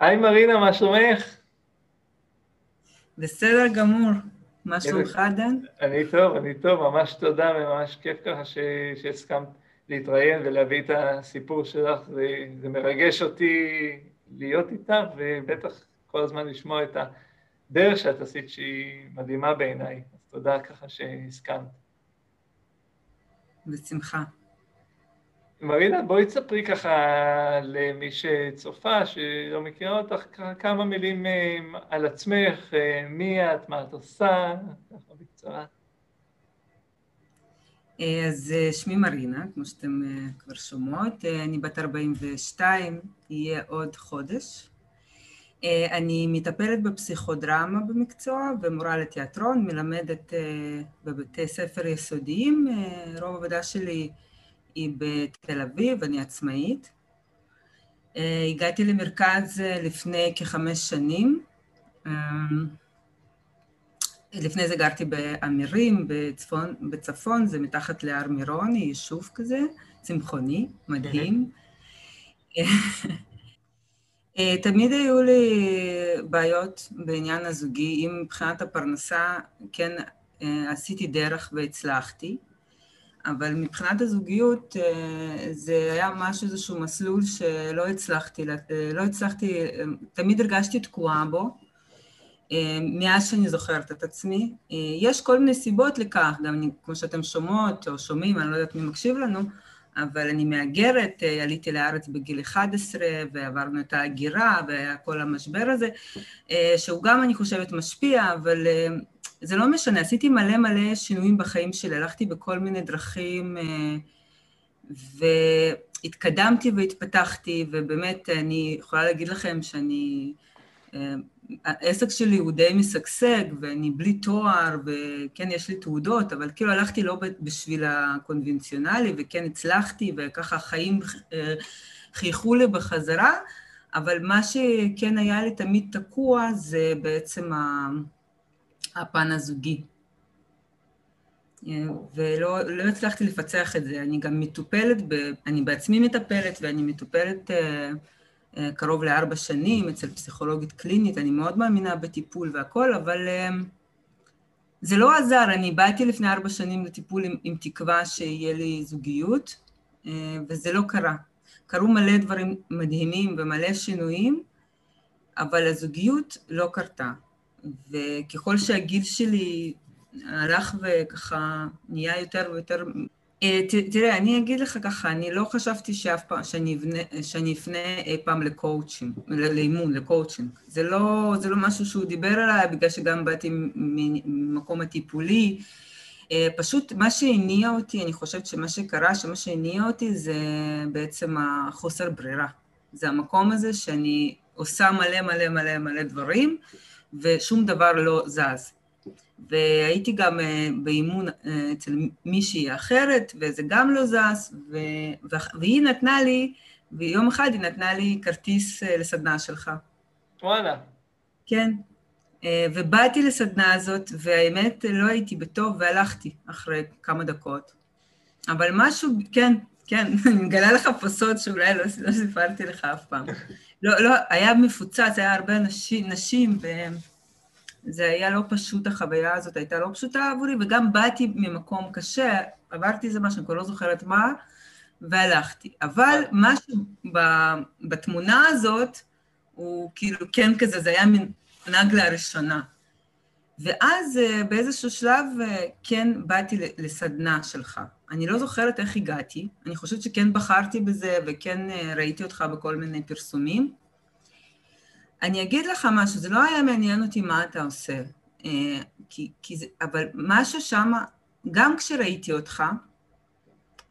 היי מרינה, מה שלומך? בסדר גמור. מה שלומך, דן? אני טוב, אני טוב, ממש תודה וממש כיף ככה שהסכמת להתראיין ולהביא את הסיפור שלך. זה, זה מרגש אותי להיות איתך, ובטח כל הזמן לשמוע את הדרך שאת עשית, שהיא מדהימה בעיניי. אז תודה ככה שהסכמת. בשמחה. מרינה, בואי תספרי ככה למי שצופה, שלא מכירה אותך, כמה מילים אה, על עצמך, אה, מי את, מה את עושה, ככה בקצרה. אה, אז שמי מרינה, כמו שאתם כבר שומעות, אני בת 42, יהיה עוד חודש. אני מטפלת בפסיכודרמה במקצוע ומורה לתיאטרון, מלמדת בבתי ספר יסודיים, רוב העבודה שלי בתל אביב, אני עצמאית. אה, הגעתי למרכז אה, לפני כחמש שנים. אה, לפני זה גרתי באמירים, בצפון, בצפון, זה מתחת להר מירון, יישוב כזה, צמחוני, מדהים. תמיד היו לי בעיות בעניין הזוגי, אם מבחינת הפרנסה, כן עשיתי דרך והצלחתי. אבל מבחינת הזוגיות אה, זה היה ממש איזשהו מסלול שלא הצלחתי, אה, לא הצלחתי, אה, תמיד הרגשתי תקועה בו, מאז שאני זוכרת את עצמי. יש כל מיני סיבות לכך, גם אני, כמו שאתם שומעות או שומעים, אני לא יודעת מי מקשיב לנו, אבל אני מהגרת, עליתי לארץ בגיל 11 ועברנו את ההגירה והיה כל המשבר הזה, שהוא גם, אני חושבת, משפיע, אבל זה לא משנה, עשיתי מלא מלא שינויים בחיים שלי, הלכתי בכל מיני דרכים אה, והתקדמתי והתפתחתי, ובאמת אני יכולה להגיד לכם שאני, אה, העסק שלי הוא די משגשג, ואני בלי תואר, וכן, יש לי תעודות, אבל כאילו הלכתי לא בשביל הקונבנציונלי, וכן הצלחתי, וככה החיים אה, חייכו לי בחזרה, אבל מה שכן היה לי תמיד תקוע זה בעצם ה... הפן הזוגי. ולא לא הצלחתי לפצח את זה. אני גם מטופלת, ב, אני בעצמי מטפלת ואני מטופלת uh, uh, קרוב לארבע שנים אצל פסיכולוגית קלינית, אני מאוד מאמינה בטיפול והכל, אבל uh, זה לא עזר, אני באתי לפני ארבע שנים לטיפול עם, עם תקווה שיהיה לי זוגיות, אה, וזה לא קרה. קרו מלא דברים מדהימים ומלא שינויים, אבל הזוגיות לא קרתה. וככל שהגיל שלי הלך וככה נהיה יותר ויותר... אה, תראה, אני אגיד לך ככה, אני לא חשבתי שאף פעם, שאני, אבנה, שאני אפנה אי פעם לקואוצ'ינג, לאימון, לקואוצ'ינג. זה לא, זה לא משהו שהוא דיבר אליי, בגלל שגם באתי ממקום הטיפולי. אה, פשוט מה שהניע אותי, אני חושבת שמה שקרה, שמה שהניע אותי זה בעצם החוסר ברירה. זה המקום הזה שאני עושה מלא מלא מלא מלא דברים, ושום דבר לא זז. והייתי גם אה, באימון אה, אצל מישהי אחרת, וזה גם לא זז, ו... והיא נתנה לי, ויום אחד היא נתנה לי כרטיס אה, לסדנה שלך. וואלה. כן. ובאתי לסדנה הזאת, והאמת לא הייתי בטוב, והלכתי אחרי כמה דקות. אבל משהו, כן, כן, אני מגלה לך פה סוד שאולי לא, לא סיפרתי לך אף פעם. לא, לא, היה מפוצץ, היה הרבה נשים, נשים, וזה היה לא פשוט, החוויה הזאת הייתה לא פשוטה עבורי, וגם באתי ממקום קשה, עברתי איזה משהו, אני כבר לא זוכרת מה, והלכתי. אבל משהו בתמונה הזאת, הוא כאילו כן כזה, זה היה מין נגלה ראשונה. ואז אה, באיזשהו שלב אה, כן באתי לסדנה שלך. אני לא זוכרת איך הגעתי, אני חושבת שכן בחרתי בזה וכן אה, ראיתי אותך בכל מיני פרסומים. אני אגיד לך משהו, זה לא היה מעניין אותי מה אתה עושה, כי, כי זה, אבל משהו שם, גם כשראיתי אותך,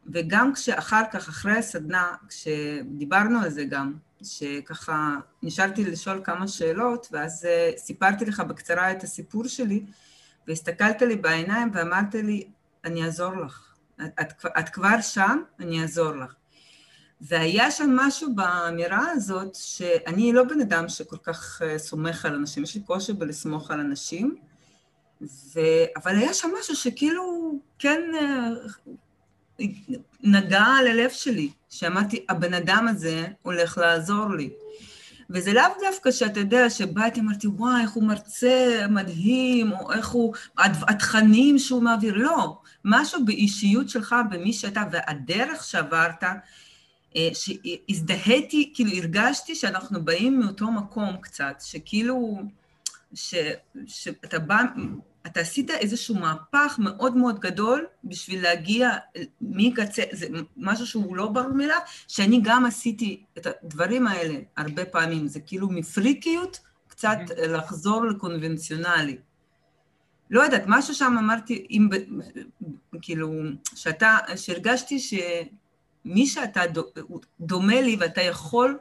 וגם כשאחר כך, אחרי הסדנה, כשדיברנו על זה גם, שככה נשארתי לשאול כמה שאלות, ואז uh, סיפרתי לך בקצרה את הסיפור שלי, והסתכלת לי בעיניים ואמרת לי, אני אעזור לך. את, את, את כבר שם, אני אעזור לך. והיה שם משהו באמירה הזאת, שאני לא בן אדם שכל כך uh, סומך על אנשים, יש לי קושי בלסמוך על אנשים, ו... אבל היה שם משהו שכאילו כן uh, נגע ללב שלי, שאמרתי, הבן אדם הזה הולך לעזור לי. וזה לאו דווקא שאתה יודע, שבאתי, אמרתי, וואי, איך הוא מרצה מדהים, או איך הוא, התכנים שהוא מעביר, לא. משהו באישיות שלך, במי שאתה, והדרך שעברת, אה, שהזדהיתי, כאילו הרגשתי שאנחנו באים מאותו מקום קצת, שכאילו, ש, שאתה בא, אתה עשית איזשהו מהפך מאוד מאוד גדול בשביל להגיע מקצה, זה משהו שהוא לא ברור מאליו, שאני גם עשיתי את הדברים האלה הרבה פעמים, זה כאילו מפריקיות קצת לחזור לקונבנציונלי. לא יודעת, משהו שם אמרתי, אם, כאילו, שאתה, שהרגשתי שמי שאתה דומה לי ואתה יכול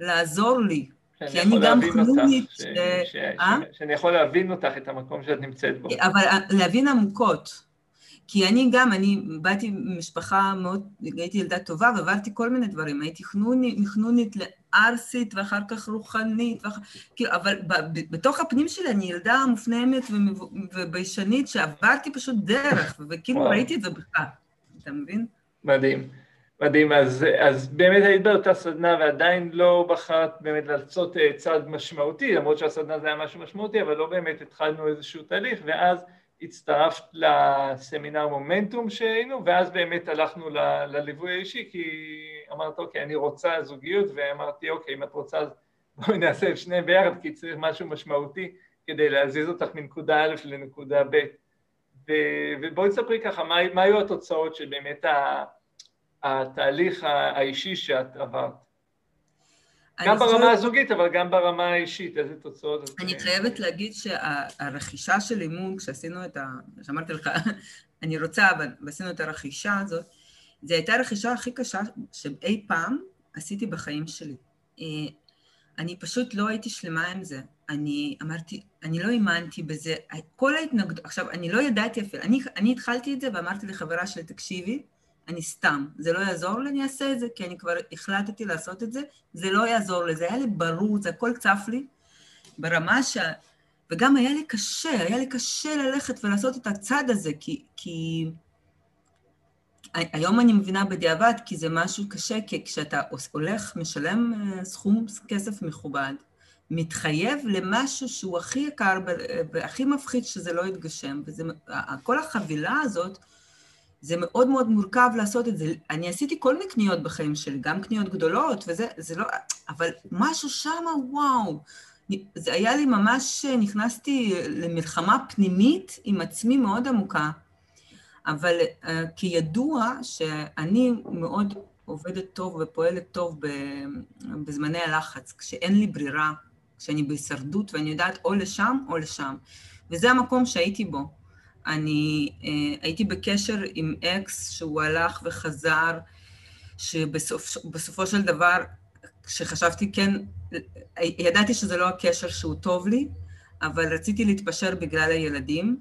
לעזור לי, כי אני גם חנונית... ש... ש... אה? שאני יכול להבין אותך, את המקום שאת נמצאת בו. אבל אה, להבין עמוקות. כי אני גם, אני באתי ממשפחה מאוד, הייתי ילדה טובה ועברתי כל מיני דברים. הייתי חנונית, מחנונית לערסית ואחר כך רוחנית, ואח... כאילו, אבל ב, ב, בתוך הפנים שלי אני ילדה מופנמת וביישנית שעברתי פשוט דרך, וכאילו וואו. ראיתי את זה בכלל, אתה מבין? מדהים. מדהים, אז, אז באמת היית באותה סדנה ועדיין לא בחרת באמת לעשות אה, צעד משמעותי, למרות שהסדנה זה היה משהו משמעותי, אבל לא באמת התחלנו איזשהו תהליך, ואז הצטרפת לסמינר מומנטום שהיינו, ואז באמת הלכנו ל, לליווי האישי, כי אמרת, אוקיי, אני רוצה זוגיות, ואמרתי, אוקיי, אם את רוצה, אז בואי נעשה את שניהם ביחד, כי צריך משהו משמעותי כדי להזיז אותך מנקודה א' לנקודה ב'. ובואי תספרי ככה, מה, מה היו התוצאות של באמת ה... התהליך האישי שאת עברת? גם ברמה חושבת... הזוגית, אבל גם ברמה האישית, איזה תוצאות? אני את... חייבת להגיד שהרכישה של אימון, כשעשינו את ה... שאמרתי לך, אני רוצה, אבל עשינו את הרכישה הזאת, זו הייתה הרכישה הכי קשה שאי פעם עשיתי בחיים שלי. אה, אני פשוט לא הייתי שלמה עם זה. אני אמרתי, אני לא האמנתי בזה. כל ההתנגדות, עכשיו, אני לא ידעתי אפילו, אני, אני התחלתי את זה ואמרתי לחברה שלי, תקשיבי, אני סתם, זה לא יעזור לי, אני אעשה את זה, כי אני כבר החלטתי לעשות את זה, זה לא יעזור לי, זה היה לי ברור, זה הכל צף לי, ברמה ש... וגם היה לי קשה, היה לי קשה ללכת ולעשות את הצעד הזה, כי... כי... היום אני מבינה בדיעבד, כי זה משהו קשה, כי כשאתה הולך, משלם אה, סכום כסף מכובד, מתחייב למשהו שהוא הכי יקר והכי מפחיד שזה לא יתגשם, וכל החבילה הזאת, זה מאוד מאוד מורכב לעשות את זה. אני עשיתי כל מיני קניות בחיים שלי, גם קניות גדולות, וזה, זה לא... אבל משהו שם, וואו. זה היה לי ממש, נכנסתי למלחמה פנימית עם עצמי מאוד עמוקה. אבל uh, כידוע שאני מאוד עובדת טוב ופועלת טוב בזמני הלחץ, כשאין לי ברירה, כשאני בהישרדות ואני יודעת או לשם או לשם. וזה המקום שהייתי בו. אני אה, הייתי בקשר עם אקס שהוא הלך וחזר, שבסופו של דבר, כשחשבתי כן, ידעתי שזה לא הקשר שהוא טוב לי, אבל רציתי להתפשר בגלל הילדים,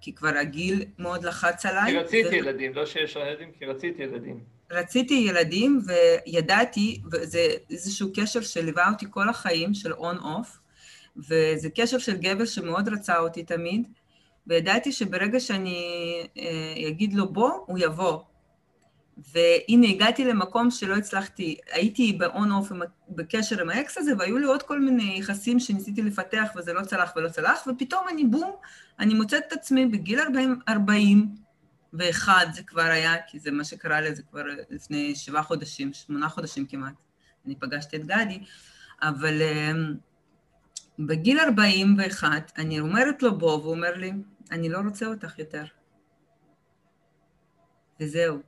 כי כבר הגיל מאוד לחץ עליי. כי רציתי ו... ילדים, לא שיש ילדים, כי רציתי ילדים. רציתי ילדים וידעתי, וזה איזשהו קשר שליווה אותי כל החיים, של on-off, וזה קשר של גבר שמאוד רצה אותי תמיד, וידעתי שברגע שאני אה, אגיד לו בוא, הוא יבוא. והנה הגעתי למקום שלא הצלחתי, הייתי ב-on-off בקשר עם האקס הזה, והיו לי עוד כל מיני יחסים שניסיתי לפתח וזה לא צלח ולא צלח, ופתאום אני בום, אני מוצאת את עצמי בגיל 40, 40 ואחד זה כבר היה, כי זה מה שקרה לי, זה כבר לפני שבעה חודשים, שמונה חודשים כמעט, אני פגשתי את גדי, אבל אה, בגיל 41 אני אומרת לו בוא, והוא אומר לי, אני לא רוצה אותך יותר. וזהו.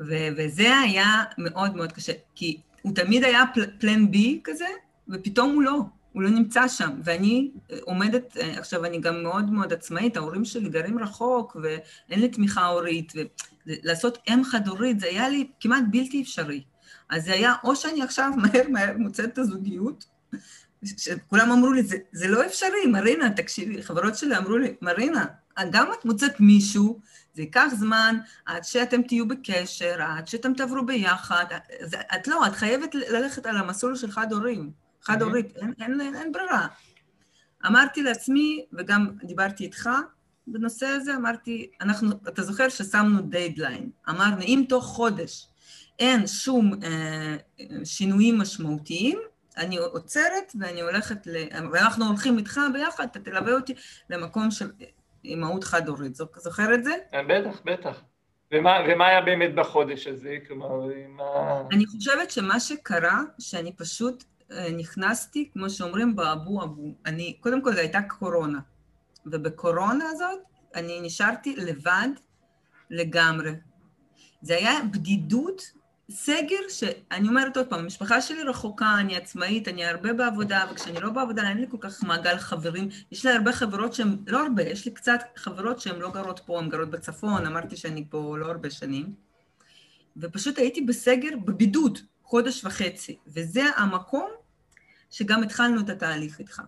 ו- וזה היה מאוד מאוד קשה, כי הוא תמיד היה פל- פלן בי כזה, ופתאום הוא לא, הוא לא נמצא שם. ואני עומדת, עכשיו אני גם מאוד מאוד עצמאית, ההורים שלי גרים רחוק, ואין לי תמיכה הורית, ולעשות אם חד-הורית זה היה לי כמעט בלתי אפשרי. אז זה היה או שאני עכשיו מהר מהר מוצאת את הזוגיות, כולם אמרו לי, זה, זה לא אפשרי, מרינה, תקשיבי, חברות שלי אמרו לי, מרינה, גם את מוצאת מישהו, זה ייקח זמן עד שאתם תהיו בקשר, עד שאתם תעברו ביחד, זה, את לא, את חייבת ללכת על המסלול של חד-הורים, חד-הורית, אין, אין, אין, אין ברירה. אמרתי לעצמי, וגם דיברתי איתך בנושא הזה, אמרתי, אנחנו, אתה זוכר ששמנו דיידליין, אמרנו, אם תוך חודש אין שום אה, שינויים משמעותיים, אני עוצרת ואני הולכת, ל... ואנחנו הולכים איתך ביחד, אתה תלווה אותי למקום של אימהות חד-הורית. זוכר את זה? אה, בטח, בטח. ומה, ומה היה באמת בחודש הזה? כלומר, מה... אני חושבת שמה שקרה, שאני פשוט אה, נכנסתי, כמו שאומרים, באבו אבו. אני, קודם כל, זו הייתה קורונה. ובקורונה הזאת אני נשארתי לבד לגמרי. זה היה בדידות, סגר, שאני אומרת עוד פעם, המשפחה שלי רחוקה, אני עצמאית, אני הרבה בעבודה, וכשאני לא בעבודה אין לי כל כך מעגל חברים. יש לי הרבה חברות שהן, לא הרבה, יש לי קצת חברות שהן לא גרות פה, הן גרות בצפון, אמרתי שאני פה לא הרבה שנים. ופשוט הייתי בסגר, בבידוד, חודש וחצי, וזה המקום שגם התחלנו את התהליך איתך.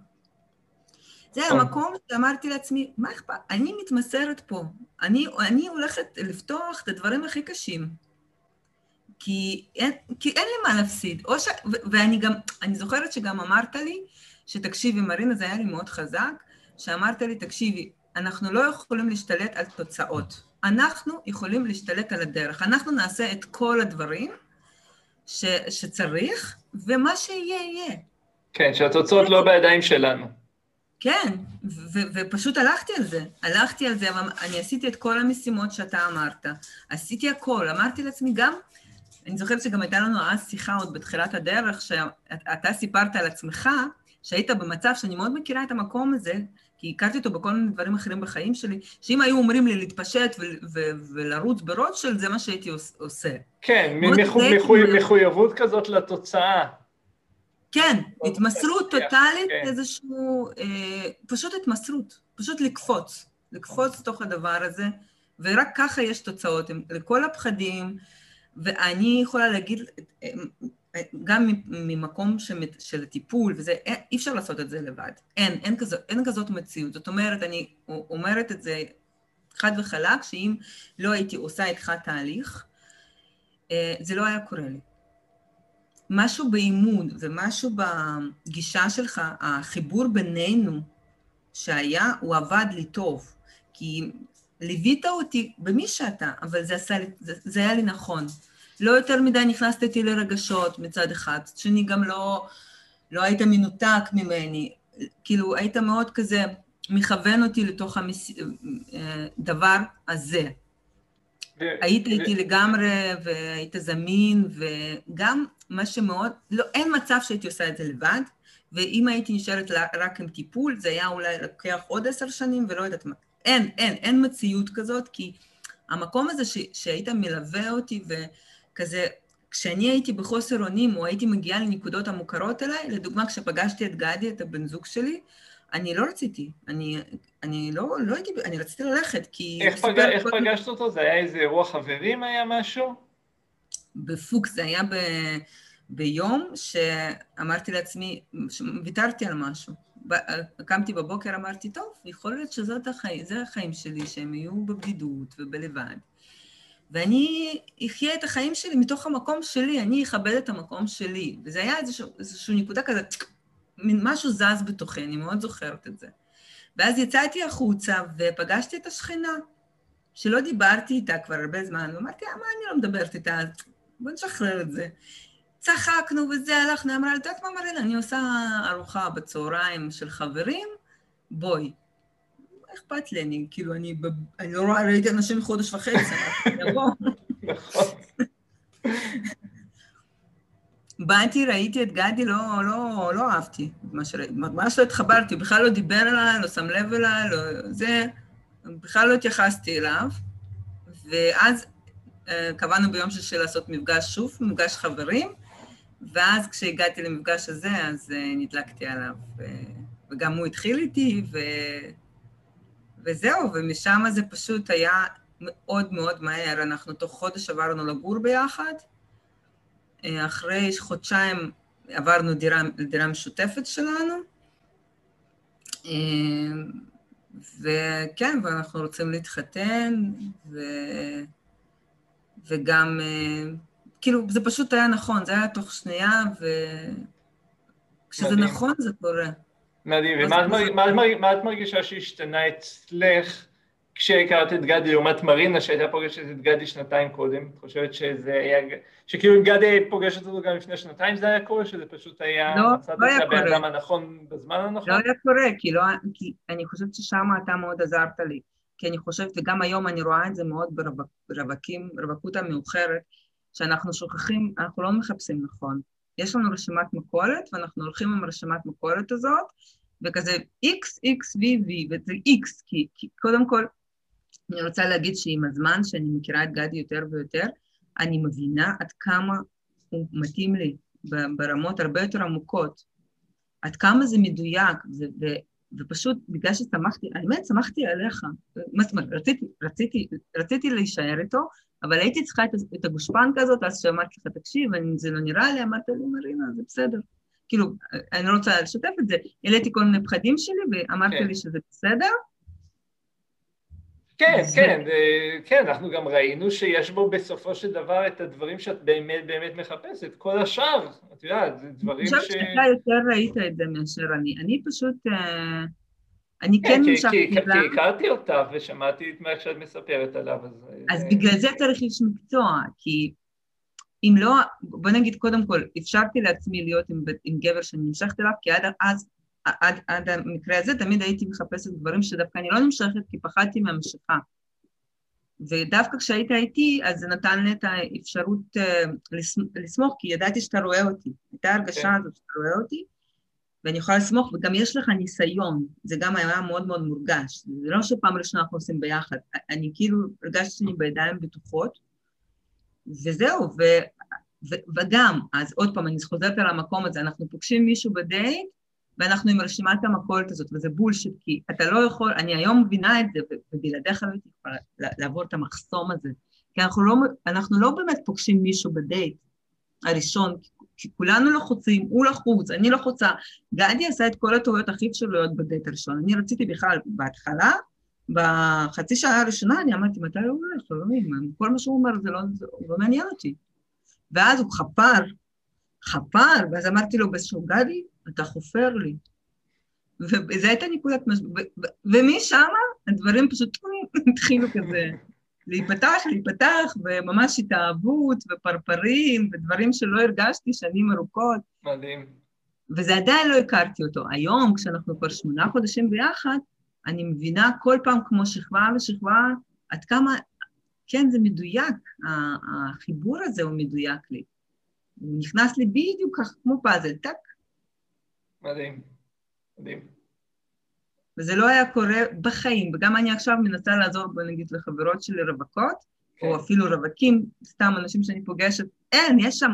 זה. המקום שאמרתי לעצמי, מה אכפת? אני מתמסרת פה. אני, אני הולכת לפתוח את הדברים הכי קשים. כי אין, כי אין לי מה להפסיד. ש... ו, ואני גם, אני זוכרת שגם אמרת לי, שתקשיבי, מרינה, זה היה לי מאוד חזק, שאמרת לי, תקשיבי, אנחנו לא יכולים להשתלט על תוצאות. אנחנו יכולים להשתלט על הדרך. אנחנו נעשה את כל הדברים ש, שצריך, ומה שיהיה, יהיה. כן, שהתוצאות לא בידיים שלנו. כן, ו- ופשוט הלכתי על זה. הלכתי על זה, אני עשיתי את כל המשימות שאתה אמרת. עשיתי הכל, אמרתי לעצמי גם, אני זוכרת שגם הייתה לנו אז שיחה עוד בתחילת הדרך, שאתה סיפרת על עצמך, שהיית במצב שאני מאוד מכירה את המקום הזה, כי הכרתי אותו בכל מיני דברים אחרים בחיים שלי, שאם היו אומרים לי להתפשט ו- ו- ולרוץ ברוטשילד, זה מה שהייתי עושה. כן, מחו- מחו- מחויבות כזאת לתוצאה. כן, התמסרות טוטאלית, כן. איזשהו, אה, פשוט התמסרות, פשוט לקפוץ, לקפוץ לתוך הדבר הזה, ורק ככה יש תוצאות, לכל הפחדים, ואני יכולה להגיד, אה, גם ממקום של טיפול, וזה, אה, אי אפשר לעשות את זה לבד, אין, אין, כזאת, אין כזאת מציאות, זאת אומרת, אני אומרת את זה חד וחלק, שאם לא הייתי עושה איתך תהליך, אה, זה לא היה קורה לי. משהו באימון ומשהו בגישה שלך, החיבור בינינו שהיה, הוא עבד לי טוב. כי ליווית אותי במי שאתה, אבל זה, עשה זה, זה היה לי נכון. לא יותר מדי נכנסת איתי לרגשות מצד אחד, שני גם לא, לא היית מנותק ממני, כאילו היית מאוד כזה מכוון אותי לתוך הדבר אה, הזה. היית איתי לגמרי, והיית זמין, וגם מה שמאוד, לא, אין מצב שהייתי עושה את זה לבד, ואם הייתי נשארת רק עם טיפול, זה היה אולי לוקח עוד עשר שנים, ולא יודעת מה. אין, אין, אין מציאות כזאת, כי המקום הזה ש, שהיית מלווה אותי, וכזה, כשאני הייתי בחוסר אונים, או הייתי מגיעה לנקודות המוכרות אליי, לדוגמה, כשפגשתי את גדי, את הבן זוג שלי, אני לא רציתי, אני, אני לא, לא הייתי, אני רציתי ללכת, כי... איך, פג, איך פגשת אותו? זה היה איזה אירוע חברים היה משהו? בפוקס, זה היה ב, ביום שאמרתי לעצמי, ויתרתי על משהו. קמתי בבוקר, אמרתי, טוב, יכול להיות שזאת החיים, החיים שלי, שהם יהיו בבדידות ובלבד. ואני אחיה את החיים שלי מתוך המקום שלי, אני אכבד את המקום שלי. וזה היה איזושהי איזשהו נקודה כזאת, מין משהו זז בתוכי, אני מאוד זוכרת את זה. ואז יצאתי החוצה ופגשתי את השכנה, שלא דיברתי איתה כבר הרבה זמן, ואמרתי, אה, מה אני לא מדברת איתה? בוא נשחרר את זה. צחקנו וזה, הלכנו, אמרה את יודעת מה מרינה, אני עושה ארוחה בצהריים של חברים, בואי. מה אכפת לי, אני כאילו, אני, אני לא רואה, ראיתי אנשים חודש וחצי. נכון. באתי, ראיתי את גדי, לא, לא, לא אהבתי מה שראיתי, ממש לא התחברתי, בכלל לא דיבר אליי, לא שם לב אליי, לא, זה, בכלל לא התייחסתי אליו. ואז אה, קבענו ביום שישי לעשות מפגש שוב, מפגש חברים, ואז כשהגעתי למפגש הזה, אז אה, נדלקתי עליו, וגם הוא התחיל איתי, ו... וזהו, ומשם זה פשוט היה מאוד מאוד מהר. אנחנו תוך חודש עברנו לגור ביחד, אה, אחרי חודשיים עברנו דירה, דירה משותפת שלנו, אה, וכן, ואנחנו רוצים להתחתן, ו... וגם, אה, כאילו, זה פשוט היה נכון, זה היה תוך שנייה, וכשזה נכון זה קורה. מדהים, ומה את מרגישה שהשתנה אצלך כשהכרת את גדי לעומת מרינה שהייתה פוגשת את גדי שנתיים קודם, את חושבת שזה היה, שכאילו אם גדי פוגשת אותו גם לפני שנתיים זה היה קורה, שזה פשוט היה, לא, לא היה קורה. מצאת את הבן הנכון בזמן הנכון? לא היה קורה, כי, לא, כי אני חושבת ששם אתה מאוד עזרת לי, כי אני חושבת, וגם היום אני רואה את זה מאוד ברווקים, רווקות המאוחרת, שאנחנו שוכחים, אנחנו לא מחפשים נכון. יש לנו רשימת מכולת, ואנחנו הולכים עם רשימת מכולת הזאת, וכזה X, X, V, V, וזה X, כי, כי קודם כל, אני רוצה להגיד שעם הזמן שאני מכירה את גדי יותר ויותר, אני מבינה עד כמה הוא מתאים לי ברמות הרבה יותר עמוקות, עד כמה זה מדויק, ו- ו- ופשוט בגלל ששמחתי, האמת, שמחתי עליך, מה זאת אומרת, רציתי, רציתי, רציתי להישאר איתו, אבל הייתי צריכה את, את הגושפנקה הזאת, אז שאמרתי לך, תקשיב, אני, זה לא נראה לי, אמרת לי, מרינה, זה בסדר. כאילו, אני לא רוצה לשתף את זה, העליתי כל מיני פחדים שלי ואמרת כן. לי שזה בסדר. כן, זה... כן, כן, אנחנו גם ראינו שיש בו בסופו של דבר את הדברים שאת באמת באמת מחפשת, כל השאר, את יודעת, זה דברים ש... אני חושבת שאתה יותר ראית את זה מאשר אני, אני פשוט, אה, אני כן נמשכתי לה... כי הכרתי אותה ושמעתי את מה שאת מספרת עליו, אז... אז בגלל זה צריך איש מקצוע, כי אם לא, בוא נגיד קודם כל, אפשרתי לעצמי להיות עם, עם גבר שאני נמשכת אליו, כי עד אז, עד, עד המקרה הזה תמיד הייתי מחפשת דברים שדווקא אני לא נמשכת כי פחדתי מהמשיכה. ודווקא כשהיית איתי, אז זה נתן לי את האפשרות uh, לסמוך, כי ידעתי שאתה רואה אותי. הייתה הרגשה כן. הזאת שאתה רואה אותי, ואני יכולה לסמוך, וגם יש לך ניסיון, זה גם היה מאוד מאוד מורגש. זה לא שפעם ראשונה אנחנו עושים ביחד, אני כאילו הרגשתי שאני בידיים בטוחות, וזהו, ו, ו, וגם, אז עוד פעם, אני חוזרת על המקום הזה, אנחנו פוגשים מישהו בדייט, ואנחנו עם רשימת המכולת הזאת, וזה בולשיט, כי אתה לא יכול, אני היום מבינה את זה, ובלעדיך הייתי יכולה לעבור את המחסום הזה, כי אנחנו לא, אנחנו לא באמת פוגשים מישהו בדייט הראשון, כי כולנו לחוצים, הוא לחוץ, אני לחוצה. גדי עשה את כל הטעויות הכי אפשריות בדייט הראשון. אני רציתי בכלל, בהתחלה, בחצי שעה הראשונה אני אמרתי, מתי הוא הולך? אלוהים, כל מה שהוא אומר זה לא, זה לא מעניין אותי. ואז הוא חפר, חפר, ואז אמרתי לו באיזשהו גדי, אתה חופר לי. וזו הייתה נקודת משבר, ומשם הדברים פשוט התחילו כזה להיפתח, להיפתח, וממש התאהבות ופרפרים ודברים שלא הרגשתי שנים ארוכות. מדהים. וזה עדיין לא הכרתי אותו. היום, כשאנחנו כבר שמונה חודשים ביחד, אני מבינה כל פעם כמו שכבה ושכבה, עד כמה, כן, זה מדויק, החיבור הזה הוא מדויק לי. הוא נכנס לי בדיוק כך כמו פאזל, טאק. מדהים, מדהים. וזה לא היה קורה בחיים, וגם אני עכשיו מנסה לעזור, בוא נגיד, לחברות שלי רווקות, כן. או אפילו רווקים, סתם אנשים שאני פוגשת, אין, יש שם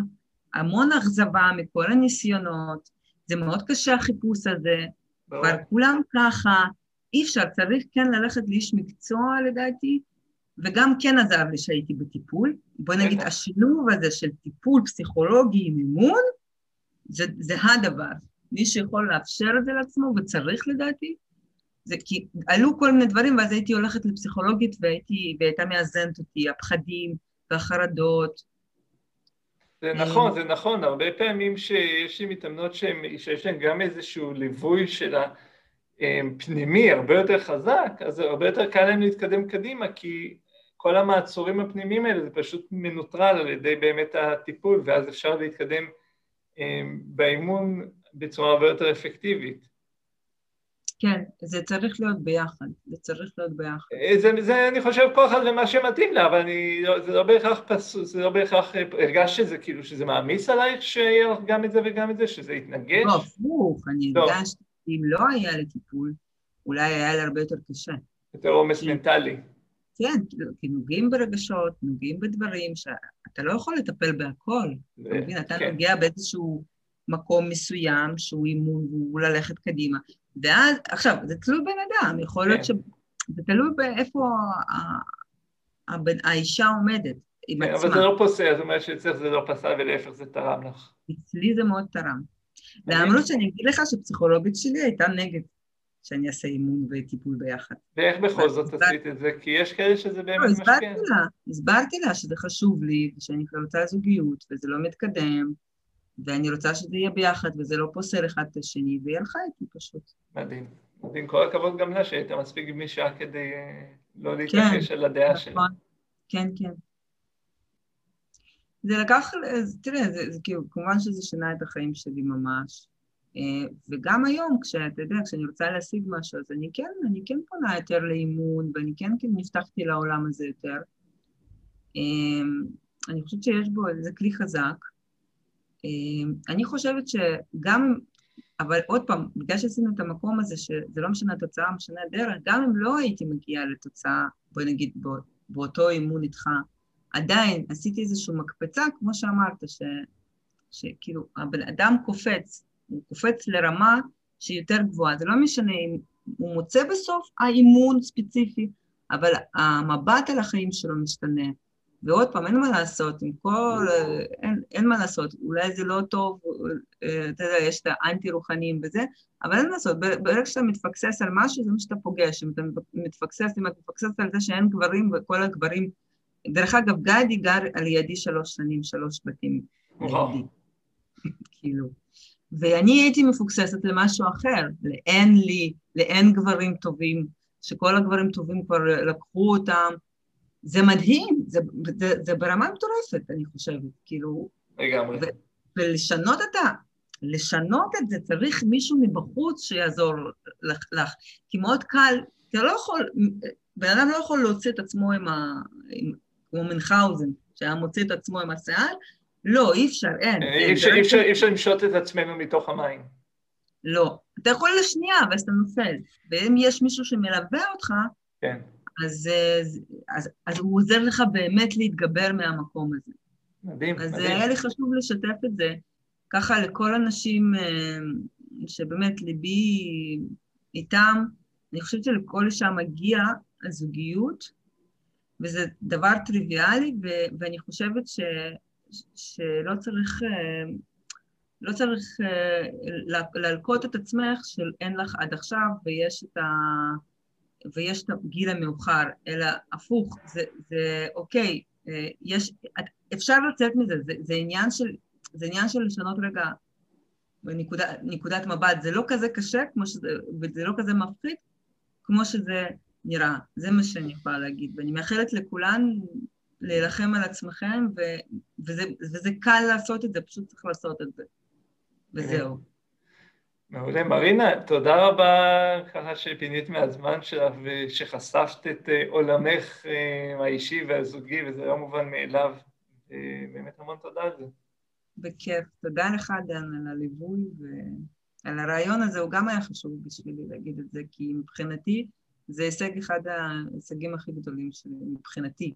המון אכזבה מכל הניסיונות, זה מאוד קשה החיפוש הזה, כבר כולם ככה, אי אפשר, צריך כן ללכת לאיש מקצוע לדעתי, וגם כן עזר לי שהייתי בטיפול. בוא נגיד, השילוב הזה של טיפול פסיכולוגי עם אימון, זה, זה הדבר. מי שיכול לאפשר את זה לעצמו, וצריך לדעתי, זה כי עלו כל מיני דברים, ואז הייתי הולכת לפסיכולוגית והייתי, והייתה מאזנת אותי, הפחדים והחרדות. זה נכון, זה נכון, הרבה פעמים שיש לי מתאמנות שיש להן גם איזשהו ליווי של ה... פנימי הרבה יותר חזק, אז הרבה יותר קל להם להתקדם קדימה, כי כל המעצורים הפנימיים האלה זה פשוט מנוטרל על ידי באמת הטיפול, ואז אפשר להתקדם באימון בצורה הרבה יותר אפקטיבית. כן, זה צריך להיות ביחד, זה צריך להיות ביחד. זה, זה אני חושב כל אחד למה שמתאים לה, אבל אני, זה לא בהכרח פסוס, זה לא בהכרח, הרגשת שזה כאילו, שזה מעמיס עלייך שיהיה לך גם את זה וגם את זה, שזה יתנגש? לא, הפוך, אני הרגשתי אם לא היה לי טיפול, אולי היה לי הרבה יותר קשה. יותר עומס מנטלי. כן, כי נוגעים ברגשות, נוגעים בדברים שאתה לא יכול לטפל בהכל. אתה מבין, אתה כן. נוגע באיזשהו מקום מסוים שהוא אימון והוא ללכת קדימה. ואז, עכשיו, זה תלוי בן אדם, יכול להיות כן. ש... זה תלוי באיפה האישה עומדת עם עצמה. אבל זה לא פוסע, זאת אומרת שאצלך זה לא פסע ולהפך זה תרם לך. אצלי זה מאוד תרם. למרות שאני אגיד לך שפסיכולוגית שלי הייתה נגד שאני אעשה אימון וטיפול ביחד. ואיך בכל זאת עשית את זה? כי יש כאלה שזה באמת לא, משפיע. הסברתי לה, הסברתי לה שזה חשוב לי, ושאני כבר רוצה זוגיות, וזה לא מתקדם, ואני רוצה שזה יהיה ביחד, וזה לא פוסל אחד את השני, והיא הלכה איתי פשוט. מדהים. מדהים. כל הכבוד גם לה שהייתה מספיק גמישה כדי אה, לא להתעקש כן, על הדעה נכון. שלי. כן, כן. זה לקח, תראה, זה, זה כאילו, כמובן שזה שינה את החיים שלי ממש. אה, וגם היום, כשאתה יודע, כשאני רוצה להשיג משהו, אז אני כן, אני כן פונה יותר לאימון, ואני כן, כן נפתחתי לעולם הזה יותר. אה, אני חושבת שיש בו, זה כלי חזק. אה, אני חושבת שגם, אבל עוד פעם, בגלל שעשינו את המקום הזה, שזה לא משנה התוצאה, משנה הדרך, גם אם לא הייתי מגיעה לתוצאה, בואי נגיד, באותו אימון איתך, עדיין עשיתי איזושהי מקפצה, כמו שאמרת, ש, שכאילו הבן אדם קופץ, הוא קופץ לרמה שהיא יותר גבוהה. זה לא משנה אם הוא מוצא בסוף האימון ספציפי, אבל המבט על החיים שלו משתנה. ועוד פעם, אין מה לעשות, עם כל... אין, אין מה לעשות, אולי זה לא טוב, אתה יודע, יש את האנטי-רוחניים וזה, אבל אין מה לעשות, ברגע שאתה מתפקסס על משהו, זה מה שאתה פוגש. אם אתה מתפקסס, אם אתה מתפקסס על זה שאין גברים וכל הגברים דרך אגב, גדי גר על ידי שלוש שנים, שלוש בתים לידי. כאילו. ואני הייתי מפוקססת למשהו אחר, לאין לי, לאין גברים טובים, שכל הגברים טובים כבר לקחו אותם. זה מדהים, זה, זה, זה ברמה מטורפת, אני חושבת, כאילו... לגמרי. ולשנות את ה... לשנות את זה, צריך מישהו מבחוץ שיעזור לך, לך. כי מאוד קל, אתה לא יכול, בן אדם לא יכול להוציא את עצמו עם, ה, עם, כמו מנהאוזן, שהיה מוציא את עצמו עם השיער, לא, אי אפשר, אין. אי אפשר, אי אפשר, אי אפשר למשות את עצמנו מתוך המים. לא. אתה יכול לשנייה, ואז אתה נופל. ואם יש מישהו שמלווה אותך, כן. אז, אז, אז הוא עוזר לך באמת להתגבר מהמקום הזה. מדהים, אז מדהים. אז היה לי חשוב לשתף את זה, ככה לכל אנשים אה, שבאמת ליבי איתם, אני חושבת שלכל אישה מגיע הזוגיות, וזה דבר טריוויאלי, ו- ואני חושבת ש- שלא צריך, אה, לא צריך אה, להלקוט את עצמך של אין לך עד עכשיו ויש את, ה, ויש את הגיל המאוחר, אלא הפוך, זה, זה אוקיי, אה, יש, אפשר לצאת מזה, זה, זה, עניין של, זה עניין של לשנות רגע בנקודה, נקודת מבט, זה לא כזה קשה כמו שזה, וזה לא כזה מפחיד כמו שזה נראה. זה מה שאני יכולה להגיד. ואני מאחלת לכולן להילחם על עצמכם, ו, וזה, וזה קל לעשות את זה, פשוט צריך לעשות את זה. וזהו. מעולה. מרינה, תודה רבה ככה שפינית מהזמן שלך ושחשפת את אה, עולמך אה, האישי והזוגי, וזה לא מובן מאליו. באמת המון תודה על זה. בכיף. תודה לך, דן, על הליווי ועל הרעיון הזה, הוא גם היה חשוב בשבילי להגיד את זה, כי מבחינתי, זה הישג אחד ההישגים הכי גדולים שלי, מבחינתי.